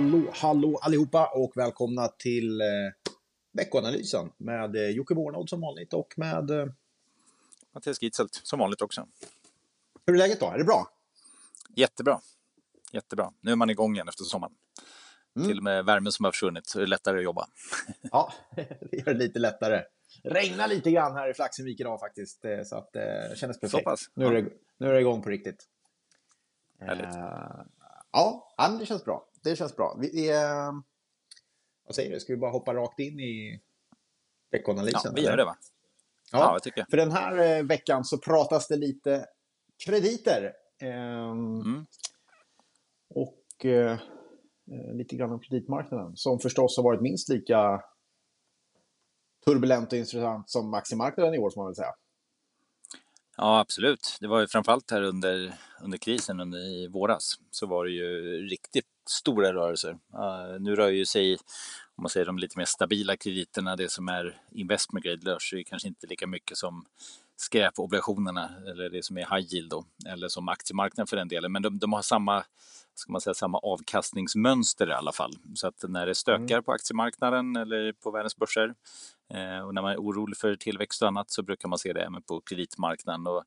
Hallå, hallå allihopa och välkomna till eh, veckoanalysen med eh, Jocke Bornold som vanligt och med... Eh, Mattias Gitzelt, som vanligt också. hur är läget då? Är det bra? Jättebra. Jättebra. Nu är man igång igen efter sommaren. Mm. Till och med värmen som har försvunnit så är det lättare att jobba. Ja, det gör det lite lättare. Regnar lite grann här i Flaxenvik idag faktiskt, eh, så att det kändes perfekt. Nu, är det, nu är det igång på riktigt. Härligt. Eh, ja, det känns bra. Det känns bra. Vi är... Vad säger du? Ska vi bara hoppa rakt in i veckoanalysen? Ja, vi gör det va? Ja, Ja, jag tycker för den här eh, veckan så pratas det lite krediter. Ehm, Mm. Och eh, eh, lite grann om kreditmarknaden. Som förstås har varit minst lika turbulent och intressant som aktiemarknaden i år, får man väl säga. Ja, absolut. Det var ju framförallt här under, under krisen under, i våras så var det ju riktigt stora rörelser. Uh, nu rör ju sig, om man säger de lite mer stabila krediterna, det som är investment grade, rör sig kanske inte lika mycket som skräpobligationerna eller det som är high yield då, eller som aktiemarknaden för den delen. Men de, de har samma, ska man säga, samma avkastningsmönster i alla fall. Så att när det stökar på aktiemarknaden eller på världens börser eh, och när man är orolig för tillväxt och annat så brukar man se det även på kreditmarknaden. Och,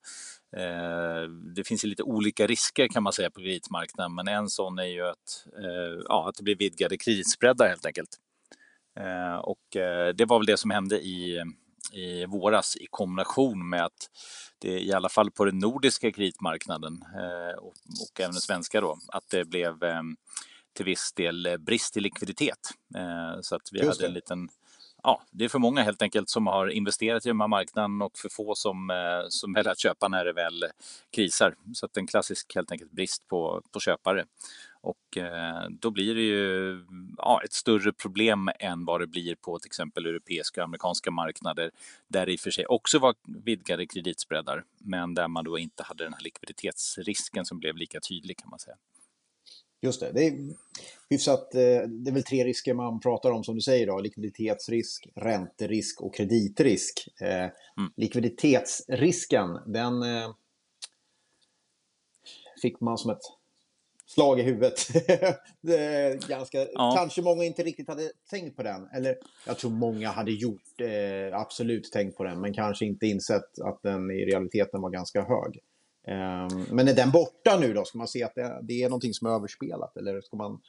eh, det finns ju lite olika risker kan man säga på kreditmarknaden, men en sån är ju att, eh, ja, att det blir vidgade kreditspreadar helt enkelt. Eh, och eh, det var väl det som hände i, i våras i kombination med att det i alla fall på den nordiska kreditmarknaden eh, och, och även den svenska då, att det blev till viss del brist i likviditet. Så att vi Just hade en det. liten Ja, det är för många helt enkelt som har investerat i den här marknaden och för få som, som väljer att köpa när det väl krisar. Så att en klassisk helt enkelt brist på, på köpare. Och eh, då blir det ju ja, ett större problem än vad det blir på till exempel europeiska och amerikanska marknader där det i och för sig också var vidgade kreditspreadar men där man då inte hade den här likviditetsrisken som blev lika tydlig kan man säga. Just det. Det är, hyfsat, eh, det är väl tre risker man pratar om som du säger då. Likviditetsrisk, ränterisk och kreditrisk. Eh, Likviditetsrisken, den fick man som ett slag i huvudet. ganska, Ja. Kanske många inte riktigt hade tänkt på den. Eller jag tror många hade gjort, eh, absolut tänkt på den, men kanske inte insett att den i realiteten var ganska hög. Ehm, men är den borta nu då? Ska man se att det, det är någonting som är överspelat? Eller ska man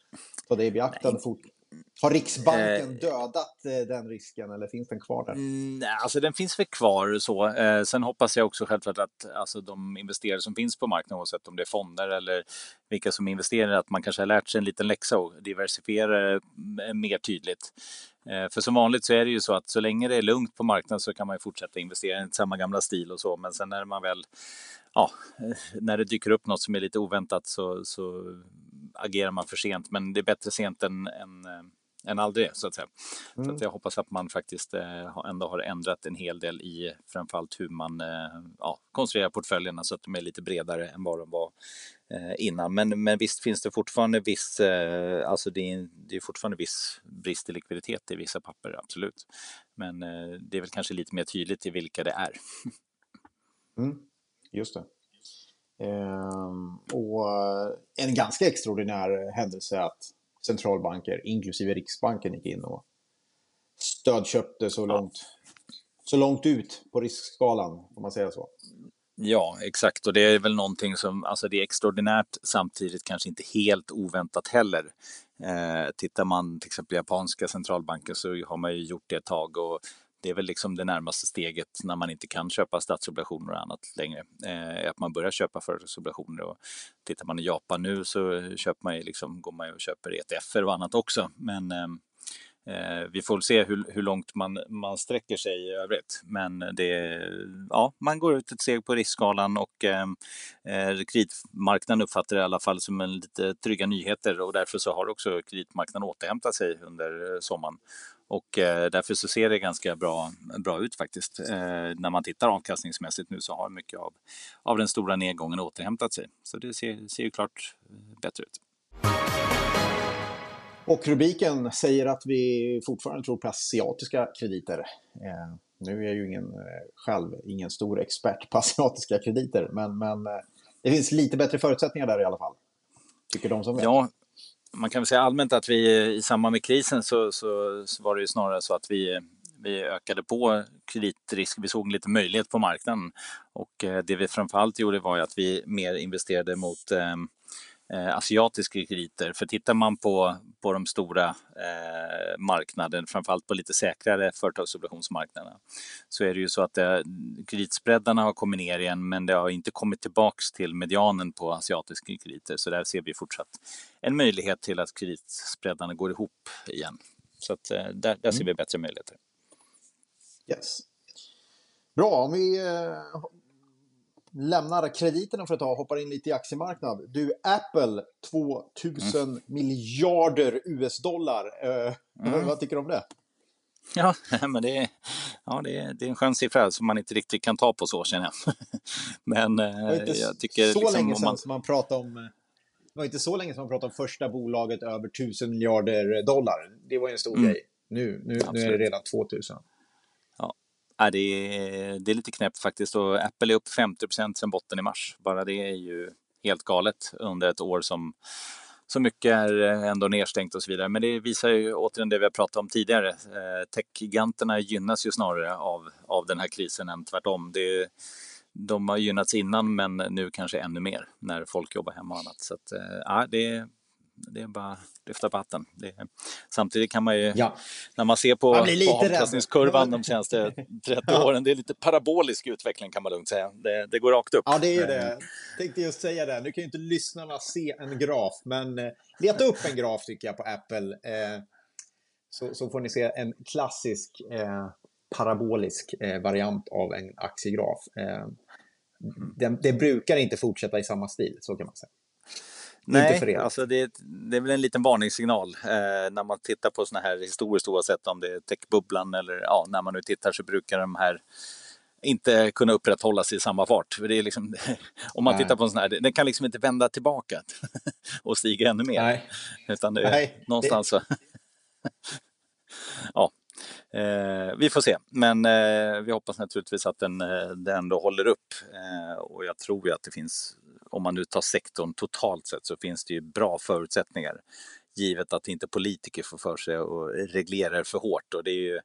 ta det i beaktande? Har Riksbanken Eh. dödat eh, den risken eller finns den kvar där? Mm, nej, alltså den finns väl kvar så. Eh, sen hoppas jag också självklart att alltså, de investerare som finns på marknaden, oavsett om det är fonder eller vilka som investerar, att man kanske har lärt sig en liten läxa och diversifiera eh, mer tydligt. Eh, för som vanligt så är det ju så att så länge det är lugnt på marknaden så kan man ju fortsätta investera i samma gamla stil och så. Men sen när man väl, ja, eh, när det dyker upp något som är lite oväntat så, så agerar man för sent. Men det är bättre sent än, än än aldrig så att säga. Så Mm. att jag hoppas att man faktiskt eh, ändå har ändrat en hel del i framförallt hur man eh, ja, konstruerar portföljerna så att de är lite bredare än vad de var eh, innan. Men, men visst finns det fortfarande viss, alltså det är, det är fortfarande viss brist i likviditet i vissa papper, absolut. Men det är väl kanske lite mer tydligt i vilka det är. Mm, just det. Ehm, och en ganska extraordinär händelse att centralbanker, inklusive Riksbanken, gick in och stödköpte så långt, så långt ut på riskskalan, om man säger så. Ja, exakt. Och det är väl någonting som, alltså det är extraordinärt samtidigt kanske inte helt oväntat heller. Eh, tittar man till exempel japanska centralbanker så har man ju gjort det ett tag och det är väl liksom det närmaste steget när man inte kan köpa statsobligationer och annat längre. Eh, att man börjar köpa företagsobligationer och tittar man i Japan nu så köper man ju liksom, går man ju och köper ETFer och annat också. Men eh, eh, vi får väl se hur, hur långt man, man sträcker sig i övrigt. Men det, ja, man går ut ett steg på riskskalan och eh, eh kreditmarknaden uppfattar det i alla fall som en lite trygga nyheter och därför så har också kreditmarknaden återhämtat sig under eh, sommaren. Och eh, därför så ser det ganska bra, bra ut faktiskt. Eh, när man tittar avkastningsmässigt nu så har mycket av, av den stora nedgången återhämtat sig. Så det ser, ser ju klart eh, bättre ut. Och rubriken säger att vi fortfarande tror på asiatiska krediter. Eh, nu är jag ju ingen, eh, själv ingen stor expert på asiatiska krediter, men, men eh, det finns lite bättre förutsättningar där i alla fall. Tycker de som vet. Ja, man kan väl säga allmänt att vi i samband med krisen så, så, så var det ju snarare så att vi vi ökade på kreditrisk, vi såg lite möjlighet på marknaden. Och eh, det vi framförallt gjorde var att vi mer investerade mot eh, eh, eh, asiatiska krediter. För tittar man på, på de stora eh, marknaderna, framförallt på lite säkrare företagsobligationsmarknaderna, så är det ju så att det, kreditspreadarna har kommit ner igen, men det har inte kommit tillbaks till medianen på asiatiska krediter. Så där ser vi fortsatt en möjlighet till att kreditspreadarna går ihop igen. Så att, där, där ser mm. vi bättre möjligheter. Yes. Bra, om vi eh, lämnar krediterna för ett tag och hoppar in lite i aktiemarknad. Du, Apple 2000 mm. miljarder US-dollar. Eh, mm. Vad tycker du om det? Ja, men det är, ja, det är, det är en skön siffra som man inte riktigt kan ta på så känner jag. men eh, jag tycker... Så liksom, länge sedan man... som man pratade om... Det var inte så länge sedan man pratade om första bolaget över 1000 miljarder dollar. Det var ju en stor mm. grej. Nu, nu, nu är det redan 2000. Ja, det, är, det är lite knäppt faktiskt och Apple är upp 50% sedan botten i mars. Bara det är ju helt galet under ett år som så mycket är ändå nedstängt och så vidare. Men det visar ju återigen det vi har pratat om tidigare. Eh, Techgiganterna gynnas ju snarare av, av den här krisen än tvärtom. Det, de har gynnats innan men nu kanske ännu mer när folk jobbar hemma och annat. Så att, eh, ja, det, det är bara att lyfta på hatten. Är, samtidigt kan man ju, ja. när man ser på, på avkastningskurvan de senaste 30 ja. åren, det är lite parabolisk utveckling kan man lugnt säga. Det, det går rakt upp. Ja, det är det. Jag tänkte just säga det. Nu kan ju inte lyssnarna se en graf, men eh, leta upp en graf tycker jag på Apple. Eh, så, så får ni se en klassisk eh, parabolisk eh, variant av en aktiegraf. Eh, det, det brukar inte fortsätta i samma stil, så kan man säga. Nej, alltså det, det, är väl en liten varningssignal eh, när man tittar på sådana här historiskt oavsett om det är techbubblan eller ja, när man nu tittar så brukar de här inte kunna upprätthållas i samma fart. För det är liksom, om man Nej. tittar på en sån här, den kan liksom inte vända tillbaka och stiga ännu mer. Nej. Utan det är Nej. någonstans så. ja, eh, vi får se, men eh, vi hoppas naturligtvis att den, eh, den ändå håller upp. Eh, och jag tror ju att det finns om man nu tar sektorn totalt sett så finns det ju bra förutsättningar. Givet att inte politiker får för sig att reglera för hårt. Och det är ju,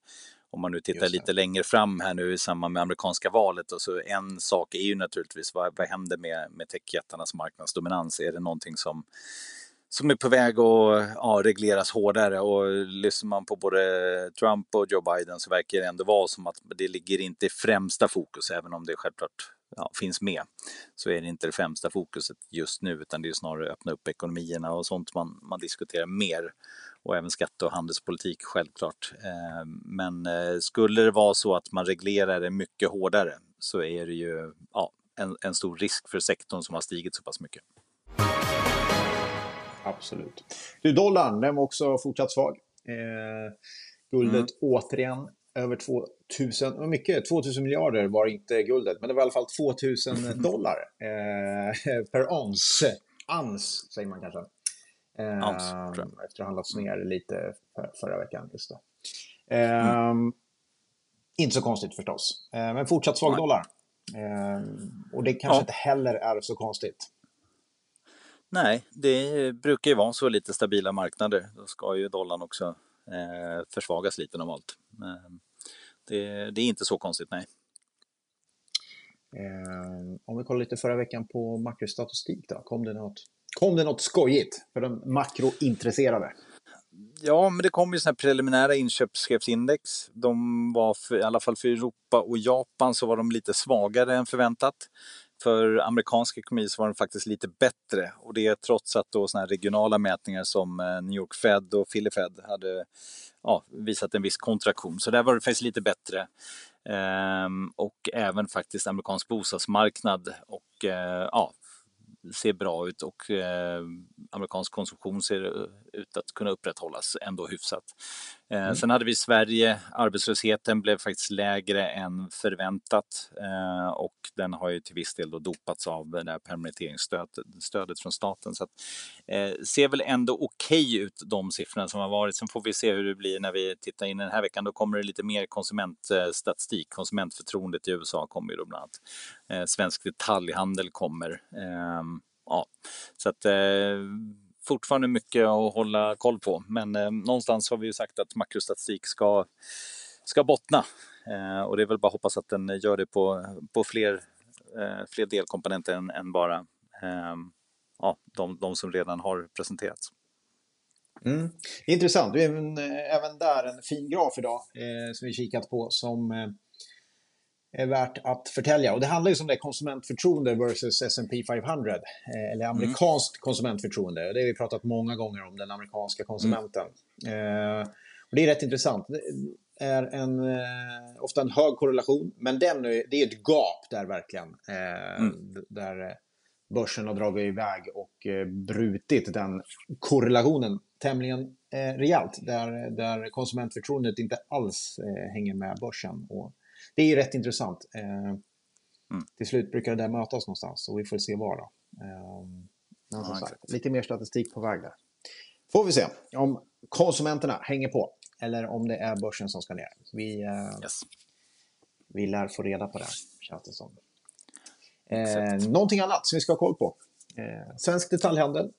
om man nu tittar lite längre fram här nu i samband med amerikanska valet. Och så en sak är ju naturligtvis vad, vad händer med, med techjättarnas marknadsdominans? Är det någonting som som är på väg att ja, regleras hårdare och lyssnar man på både Trump och Joe Biden så verkar det ändå vara som att det ligger inte i främsta fokus, även om det självklart ja, finns med, så är det inte det främsta fokuset just nu, utan det är snarare att öppna upp ekonomierna och sånt man, man diskuterar mer. Och även skatte och handelspolitik självklart. Eh, men eh, skulle det vara så att man reglerar det mycket hårdare så är det ju ja, en, en stor risk för sektorn som har stigit så pass mycket. Absolut. Du, dollarn, den var också fortsatt svag. Eh, guldet mm. återigen över 2000, mycket, 2000 miljarder var inte guldet, men det var i alla fall 2000 dollar eh, per ons. Ans säger man kanske. Eh, Ans, efter att ha handlats ner lite för, förra veckan. Just eh, mm. Inte så konstigt förstås, eh, men fortsatt svag dollar. Ehm, och det kanske ja. inte heller är så konstigt. Nej, det brukar ju vara så lite stabila marknader. Då ska ju dollarn också eh, försvagas lite normalt. Men det, det är inte så konstigt, nej. Eh, om vi kollar lite förra veckan på makrostatistik då, kom det något, kom det något skojigt för de makrointresserade? Ja, men det kom ju sådana preliminära inköpschefsindex. De var, för, i alla fall för Europa och Japan, så var de lite svagare än förväntat. För amerikansk ekonomi så var den faktiskt lite bättre och det trots att då såna regionala mätningar som eh, New York Fed och Philly Fed hade ja, visat en viss kontraktion. Så där var det faktiskt lite bättre. Ehm, och även faktiskt amerikansk bostadsmarknad och eh, ja, ser bra ut och eh, amerikansk konsumtion ser eh, ut att kunna upprätthållas ändå hyfsat. Eh, mm. Sen hade vi Sverige, arbetslösheten blev faktiskt lägre än förväntat eh, och den har ju till viss del då dopats av det här permitteringsstödet från staten. Så att, eh, ser väl ändå okej okay ut de siffrorna som har varit. Sen får vi se hur det blir när vi tittar in den här veckan. Då kommer det lite mer konsumentstatistik. Konsumentförtroendet i USA kommer ju då bland annat. Eh, svensk detaljhandel kommer. Eh, ja, så att fortfarande mycket att hålla koll på, men eh, någonstans har vi ju sagt att makrostatistik ska, ska bottna. Eh, och det är väl bara att hoppas att den gör det på, på fler, eh, fler delkomponenter än, än bara eh, ja, de, de som redan har presenterats. Mm. Intressant. det har även, eh, även där en fin graf idag eh, som vi kikat på som eh, är värt att förtälja. Och det handlar ju om det konsumentförtroende versus S&P 500. Eh, eller mm. amerikanskt mm. konsumentförtroende. Det har vi pratat många gånger om, den amerikanska konsumenten. Mm. Eh, och det är rätt intressant. Det är en, eh, ofta en hög korrelation, men den, det är ett gap där verkligen. Eh, mm. Där börsen har dragit iväg och eh, brutit den korrelationen tämligen eh, rejält. Där, där konsumentförtroendet inte alls eh, hänger med börsen. Och det är ju rätt intressant. Eh, mm. Till slut brukar det där mötas någonstans och vi får se var. Då. Eh, ja, sagt, lite mer statistik på väg där. Får vi se om konsumenterna hänger på eller om det är börsen som ska ner. Vi, eh, yes. vi lär få reda på det, känns det som. Eh, någonting annat som vi ska ha koll på? Eh, svensk detaljhandel.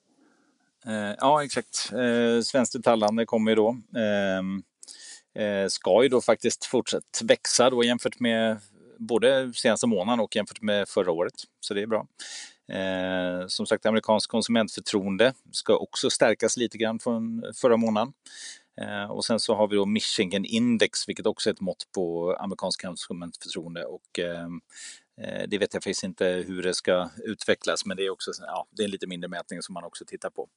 Eh, ja, exakt. Eh, svensk detaljhandel kommer ju då. Eh, Eh, ska ju då faktiskt fortsätta växa då jämfört med både senaste månaden och jämfört med förra året. Så det är bra. Eh, som sagt, amerikansk konsumentförtroende ska också stärkas lite grann från förra månaden. Eh, och sen så har vi då Michigan Index, vilket också är ett mått på amerikansk konsumentförtroende. Och Eh, det vet jag faktiskt inte hur det ska utvecklas, men det är också ja, det är en lite mindre mätning som man också tittar på.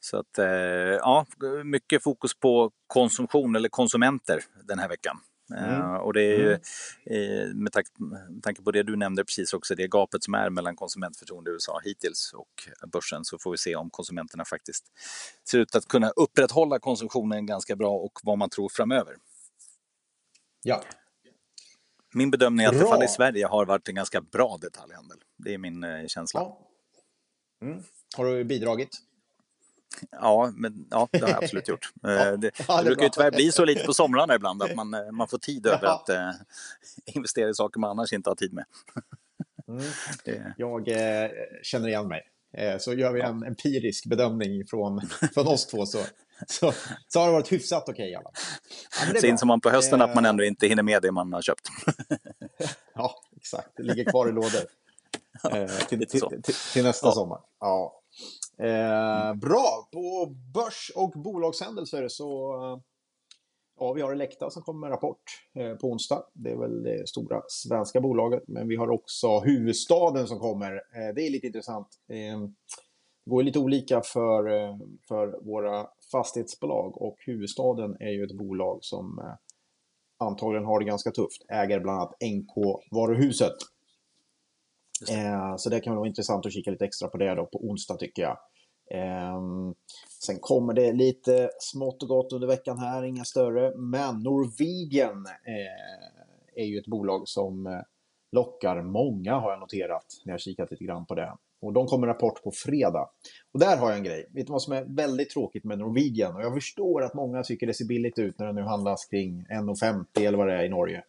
Så att, eh, ja, mycket fokus på konsumtion eller konsumenter den här veckan. Eh, mm. Och det är ju, mm. med tanke på det du nämnde precis också, det gapet som är mellan konsumentförtroende i USA hittills och börsen, så får vi se om konsumenterna faktiskt ser ut att kunna upprätthålla konsumtionen ganska bra och vad man tror framöver. Ja, min bedömning är att bra. det fall i Sverige har varit en ganska bra detaljhandel. Det är min eh, känsla. Ja. Mm. Har du bidragit? Ja, men, ja, det har jag absolut gjort. ja, eh, det, det brukar ju tyvärr bli så lite på somrarna ibland att man, eh, man får tid över att eh, investera i saker man annars inte har tid med. mm. Jag eh, känner igen mig. Eh, så gör vi en empirisk bedömning från, från oss två så, så, så har det varit hyfsat okej okay, alla. Ja, så inser man på hösten att man ändå inte hinner med det man har köpt. ja, exakt. Det ligger kvar i lådor. Eh, till, till, till, till, nästa ja. sommar. Ja. Eh, bra! På börs och bolagshändelser så Ja, vi har Elekta som kommer med rapport eh, på onsdag. Det är väl det stora svenska bolaget. Men vi har också huvudstaden som kommer. Eh, det är lite intressant. Eh, det går lite olika för, för våra fastighetsbolag och huvudstaden är ju ett bolag som antagligen har det ganska tufft. Äger bland annat NK-varuhuset. Så det kan vara intressant att kika lite extra på det då på onsdag tycker jag. Ehm, sen kommer det lite smått och gott under veckan här, inga större. Men Norwegian eh, är ju ett bolag som eh, lockar många har jag noterat när jag kikat lite grann på det. Och de kommer rapport på fredag. Och där har jag en grej. Vet du vad som är väldigt tråkigt med Norwegian? Och jag förstår att många tycker det ser billigt ut när det nu handlas kring 1,50 eller vad det är i Norge.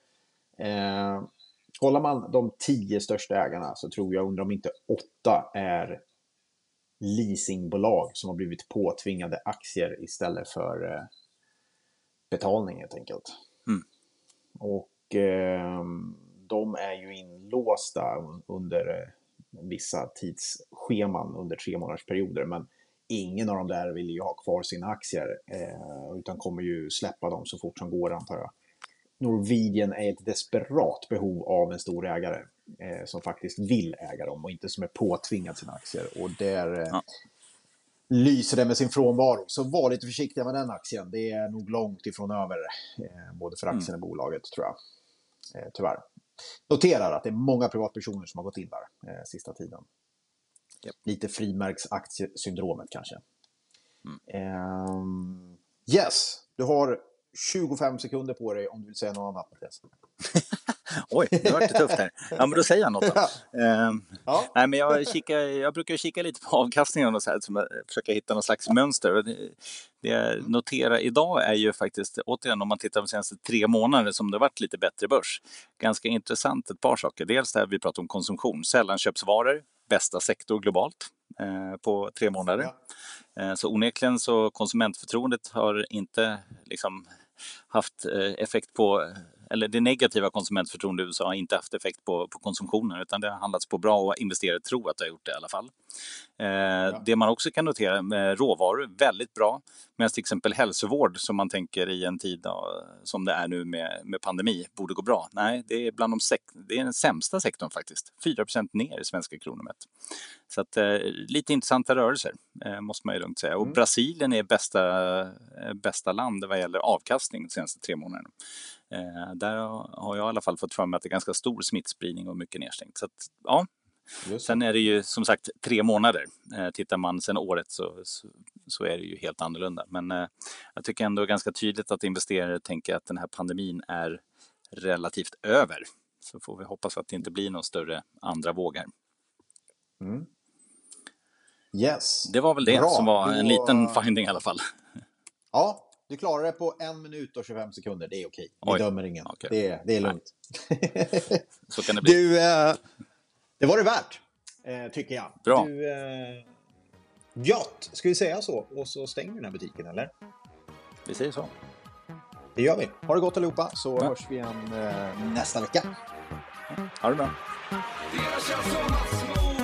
Eh, kollar man de tio största ägarna så tror jag, undrar om inte åtta är leasingbolag som har blivit påtvingade aktier istället för eh, betalning helt enkelt. Mm. Och eh, de är ju inlåsta under eh, vissa tidsscheman under tre månaders perioder. Men ingen av dem där vill ju ha kvar sina aktier eh, utan kommer ju släppa dem så fort som går antar jag. Norwegian är ett desperat behov av en stor ägare eh, som faktiskt vill äga dem och inte som är påtvingad sina aktier. Och där eh, ja. lyser det med sin frånvaro. Så var lite försiktiga med den aktien. Det är nog långt ifrån över, eh, både för aktien och bolaget tror jag. Eh, tyvärr. Noterar att det är många privatpersoner som har gått in där eh, sista tiden. Yep. Lite frimärksaktiesyndromet kanske. Mm. Um, yes, du har 25 sekunder på dig om du vill säga något annat. Oj, det var lite tufft här. Ja, men då säger jag något då. Ehm, ja. nej, men jag, kikar, jag brukar kika lite på avkastningen och så här, så försöka hitta något slags mönster. Det, det jag noterar idag är ju faktiskt, återigen om man tittar på de senaste tre månaderna som det varit lite bättre börs, ganska intressant ett par saker. Dels det här vi pratar om konsumtion, sällanköpsvaror, bästa sektor globalt eh, på tre månader. Ja. Eh, så onekligen så konsumentförtroendet har inte liksom haft eh, effekt på eller det negativa konsumentförtroendet i USA har inte haft effekt på, på konsumtionen utan det har handlats på bra och investerare tror att det har gjort det i alla fall. Eh, ja. Det man också kan notera med råvaror, väldigt bra. Medan till exempel hälsovård som man tänker i en tid då, som det är nu med, med pandemi borde gå bra. Nej, det är bland de det är den sämsta sektorn faktiskt. 4% ner i svenska kronor mätt. Så att, eh, lite intressanta rörelser eh, måste man ju lugnt säga. Och mm. Brasilien är bästa, eh, bästa land vad gäller avkastning de senaste tre månaderna. Eh, där har jag i alla fall fått för mig att det är ganska stor smittspridning och mycket nedstängt. Så att, ja. Sen är det ju som sagt tre månader. Eh, tittar man sen året så, så, så, är det ju helt annorlunda. Men eh, jag tycker ändå ganska tydligt att investerare tänker att den här pandemin är relativt över. Så får vi hoppas att det inte blir någon större andra våg här. Mm. Yes. Det var väl det Bra. som var en liten finding i alla fall. Ja, du klarar det på en minut och 25 sekunder. Det är okej. Vi Oj. dömer ingen. Okay. Det, är, det är lugnt. Så kan det bli. Du, eh, det var det värt, eh, tycker jag. Bra. Du, eh, gött, ska vi säga så? Och så stänger vi den här butiken, eller? Vi säger så. Det gör vi. Ha det gott allihopa, så ja. hörs vi igen eh, nästa vecka. Ha det bra.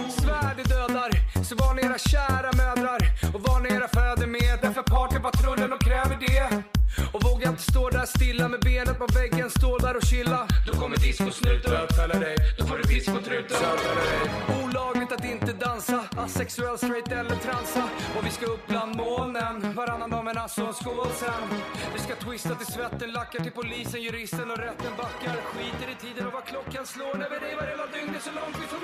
Svärd dödar, så var ni era kära mödrar och var ni era fäder med. Därför partypatrullen de kräver det. Och våga inte stå där stilla med benet på väggen, stå där och chilla. Då kommer discosnuten bötfälla dig, då får du discotruten bötfälla dig. Olagligt att inte dansa, asexuell, straight eller transa. Och vi ska upp bland molnen, varannan dag men alltså en skål sen. Vi ska twista till svetten, lackar till polisen, juristen och rätten backar. Skiter i tiden och vad klockan slår när vi revar hela dygnet så långt vi får